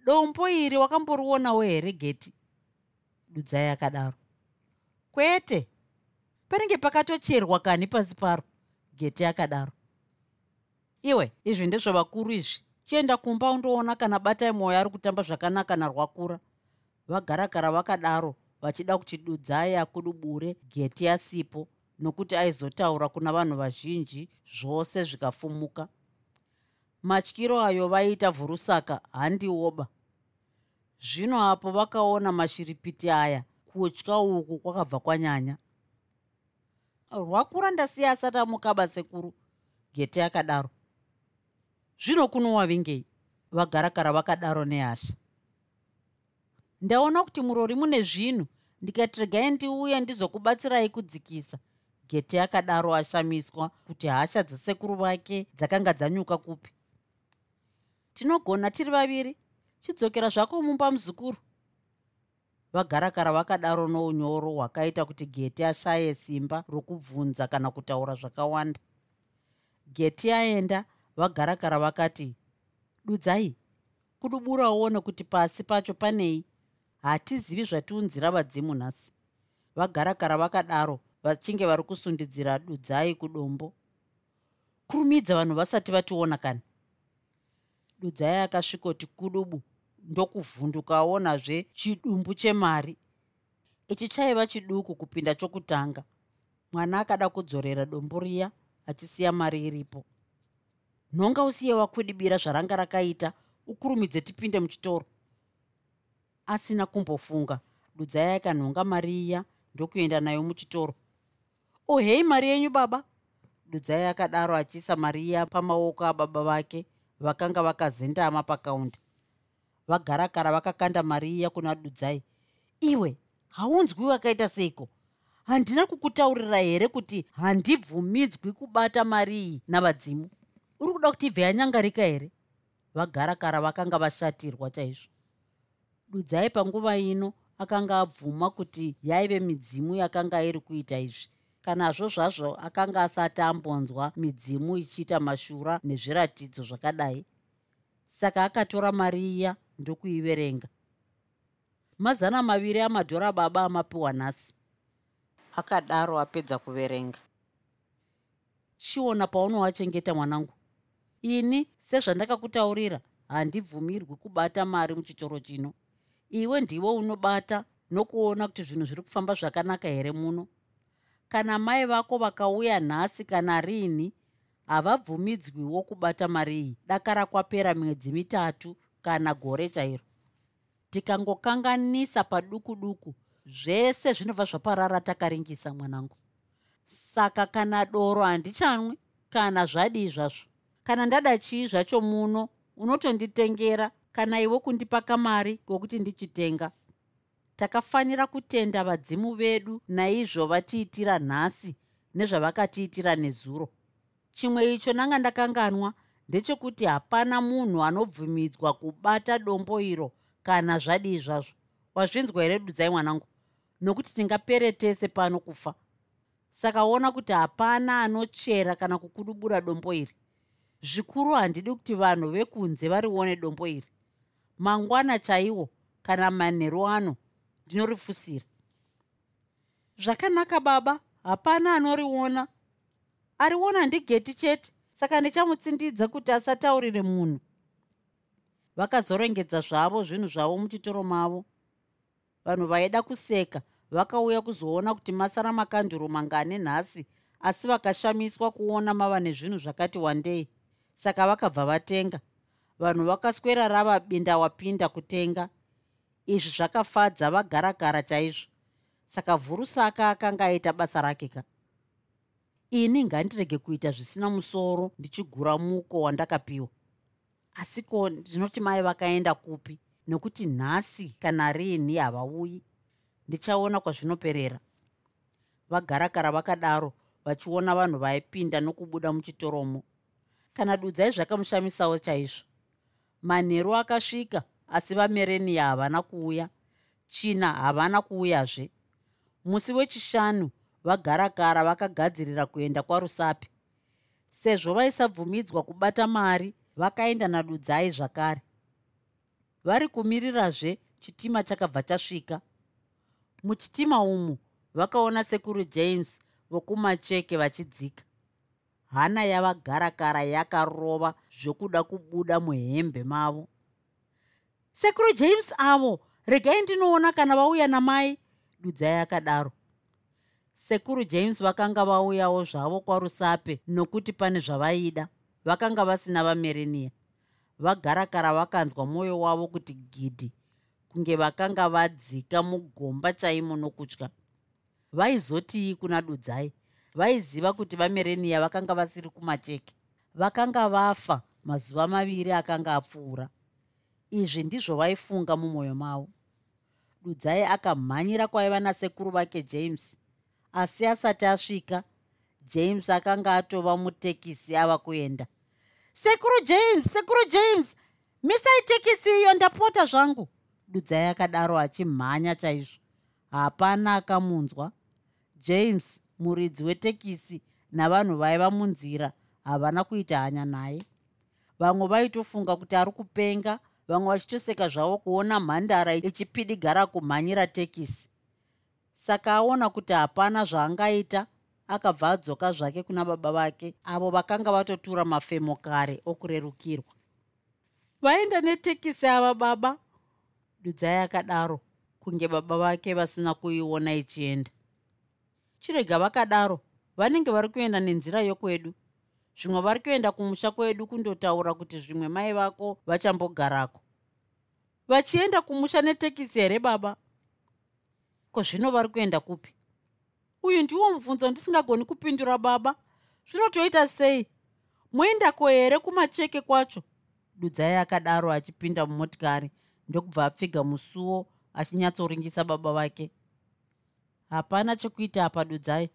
dombo iri wakamborionawo here geti? Dudzai akadaro. Kwete! Panenge pakatocherwa kani pasi paro? Geti akadaro. Iwe izvi ndezvavakuru izvi. Chienda kumba undoona kana batai mwoyo ari kutamba zvakanaka narwakura vagarakara vakadaro vachida kuti dudzai akudubure geti asipo nokuti aizotaura kuna vanhu vazhinji zvose zvikafumuka. Matyiro ayo vaiita vhurusaka handiwoba zvino apo vakaona mashiripiti aya kutya uku kwakabva kwanyanya. Rwakura ndasiya asati amukaba sekuru gete akadaro. Zvino kunowavingei vagarakara vakadaro nehasha ndaona kuti murori mune zvinhu ndikati regai ndiuye ndizokubatsirai kudzikisa. Gete akadaro ashamiswa kuti hasha dzesekuru vake dzakanga dzanyuka kupi. Tinogona tiri vaviri chidzokera zvako mumba muzukuru. Vagarakara vakadaro nounyoro hwakaita kuti geti ashaye simba rokubvunza kana kutaura zvakawanda. Geti aenda vagarakara vakati dudzai kuduburawo nekuti pasi pacho panei. Hatizivi zvatiunzira vadzimu nhasi. Vagarakara vakadaro vachinge vari kusundidzira dudzai kudombo. Kurumidza vanhu vasati vationa kani dudzai akasvikoti kudubu ndokuvhundukaonazve chidumbu chemari. Ichi chaiva chiduku kupinda chokutanga. Mwana akada kudzorera dombo riya achisiya mari iripo. Nhonga usiye wakudibira zvaranga rakaita ukurumidze tipinde muchitoro. Asina kumbofunga. Dudzai akanhonga mari iya ndokuenda nayo muchitoro. Ohei mari yenyu baba? Dudzai akadaro achiisa mari iya pamaoko ababa vake vakanga vakazendama pakaunda vagarakara vakakanda mari iya kuna dudzai. Iwe haunzwi wakaita seiko? Handina kukutaurira here kuti handibvumidzwi kubata mari iyi navadzimu? Uri kuda kuti ibve yanyangarika here? Vagarakara vakanga vashatirwa chaizvo. Dudzai panguva ino akanga abvuma kuti yaive midzimu yakanga iri kuita izvi kanazvo zvazvo akanga asati ambonzwa midzimu ichiita mashura nezviratidzo zvakadai. Saka akatora mari iya ndokuiverenga. Mazana maviri amadhora baba amapiwa nhasi. Akadaro apedza kuverenga. Chiona paunowachengeta mwanangu. Ini sezvandakakutaurira handibvumirwi kubata mari muchitoro chino. Iwe ndiwo unobata nokuona kuti zvinhu zviri kufamba zvakanaka here muno kana mai vako vakauya nhasi kana riini havabvumidzwiwo kubata mari iyi. Dakara kwapera mwedzi mitatu kana gore chairo. Tikangokanganisa paduku duku zvese zvinobva zvaparara takaringisa mwanangu. Saka kana doro handichanwi kana zvadii zvazvo kana ndada chii zvacho muno unotonditengera kana iwe kundipa kamari kokuti ndichitenga takafanira kutenda vadzimu vedu naizvo vatiitira nhasi nezvavakatiitira nezuro. Chimwe icho nanga ndakanganwa ndechekuti hapana munhu anobvumidzwa kubata dombo iro kana zvadii zvazvo wazvinzwa here dudzai mwanangu? Nokuti tingapere tese pano kufa. Saka ona kuti hapana anochera kana kukudubura dombo iri. Zvikuru handidi kuti vanhu vekunze varione dombo iri. Mangwana chaiwo kana manheru ano ndinorifusira. Zvakanaka baba. Hapana anoriona. Ariona ndigeti chete. Saka ndichamutsindidza kuti asataurire munhu. Vakazorengedza zvavo zvinhu zvavo muchitoro mavo. Vanhu vaida kuseka. Vakauya kuzoona kuti masara makanduro mangane nhasi asi vakashamiswa kuona mava nezvinhu zvakati wandei. Saka vakabva vatenga. Vanhu vakaswera rava binda wapinda kutenga izvi zvakafadza vagaragara chaizvo. Saka vhurusaka akanga aita basa rake ka? Ini ngandirege kuita zvisina musoro ndichigura muko wandakapiwa. Asiko ndinoti mai vakaenda kupi? Nokuti nhasi kana riini havauyi. Ndichaona kwazvinoperera. Vagarakara vakadaro vachiona vanhu vaipinda nokubuda muchitoromo. Kana dudzai zvakamushamisawo chaizvo. Manheru akasvika asi vamerenia havana kuuya china havana kuuyazve. Musi wechishanu vagarakara vakagadzirira kuenda kwarusapi. Sezvo vaisabvumidzwa kubata mari vakaenda nadudzai zvakare. Vari kumirirazve chitima chakabva chasvika. Muchitima umu vakaona sekuru james vokumacheke vachidzika. Hana yavagarakara yakarova zvokuda kubuda muhembe mavo sekuru james avo regai ndinoona kana vauya namai. Dudzai akadaro. Sekuru james vakanga vauyawo zvavo kwarusape nokuti pane zvavaida. Vakanga vasina vamereniya. Vagarakara vakanzwa mwoyo wavo kuti gidhi kunge vakanga vadzika mugomba chaimo nokutya vaizotii kuna dudzai vaiziva kuti vamereniya vakanga vasiri kumacheke. Vakanga vafa mazuva maviri akanga apfuura izvi ndizvo vaifunga mumwoyo mavo. Dudzai akamhanyira kwaiva nasekuru vake james. Asi asati asvika james akanga atova mutekisi ava kuenda. Sekuru james sekuru james misai tekisi iyo ndapota zvangu. Dudzai akadaro achimhanya chaizvo. Hapana akamunzwa. James muridzi wetekisi navanhu vaiva munzira havana kuita hanya naye. Vamwe vaitofunga kuti ari kupenga vamwe vachitoseka zvavo kuona mhandara ichipidigara kumhanyira tekisi saka aona kuti hapana zvaangaita akabva adzoka zvake kuna baba vake avo vakanga vatotura mafemo kare okurerukirwa. Vaenda netekisi ava baba dudzai akadaro kunge baba vake vasina kuiona ichienda. Chirega vakadaro vanenge vari kuenda nenzira yokwedu zvimwe vari kuenda kumusha kwedu kundotaura kuti zvimwe mai vako vachambogarako. Vachienda kumusha netekisi here baba? Ko zvino vari kuenda kupi? Uyu ndiwo mubvunzo ndisingagoni kupindura baba. Zvinotoita sei? Moendako here kumacheke kwacho? Dudzai akadaro achipinda mumotikari ndokubva apfiga musuwo achinyatsoringisa baba vake. Hapana chekuita apa dudzai.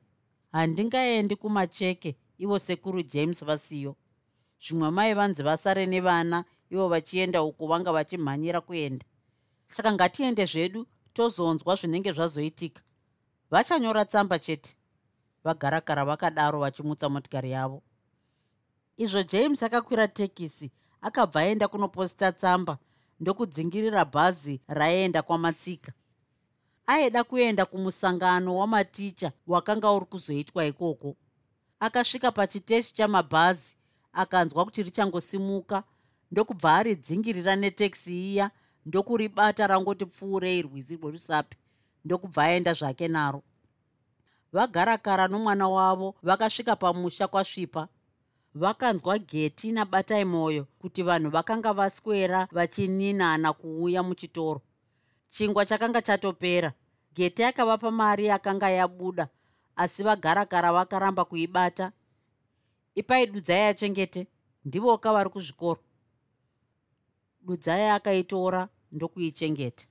Handingaendi kumacheke ivo sekuru james vasiyo. Zvimwe mai vanzi vasare nevana ivo vachienda uku vanga vachimhanyira kuenda. Saka ngatiende zvedu tozonzwa zvinenge zvazoitika. Vachanyora tsamba chete. Vagarakara vakadaro vachimutsa motikari yavo. Izvo james akakwira tekisi akabva aenda kunoposita tsamba ndokudzingirira bhazi raienda kwamatsika. Aida kuenda kumusangano wamaticha wakanga uri kuzoitwa ikoko akasvika pachiteshi chamabhazi akanzwa kuti richangosimuka. Ndokubva aridzingirira netekisi iya ndokuribata rangoti pfuurei rwizi rwerusapi ndokubva aenda zvake naro. Vagarakara nomwana wavo vakasvika pamusha kwasvipa. Vakanzwa geti nabatai mwoyo kuti vanhu vakanga vaswera vachininana kuuya muchitoro. Chingwa chakanga chatopera. Geti akavapa mari yakanga yabuda asi vagarakara vakaramba kuibata. Ipai dudzai achengete ndivoka vari kuzvikoro. Dudzai akaitora ndokuichengeta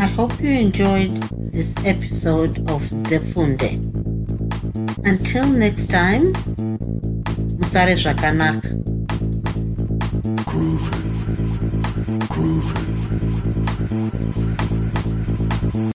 I hope you enjoyed this episode of Zefunde. Until next time, Musare Zvakanaka. Groovy. Groovy.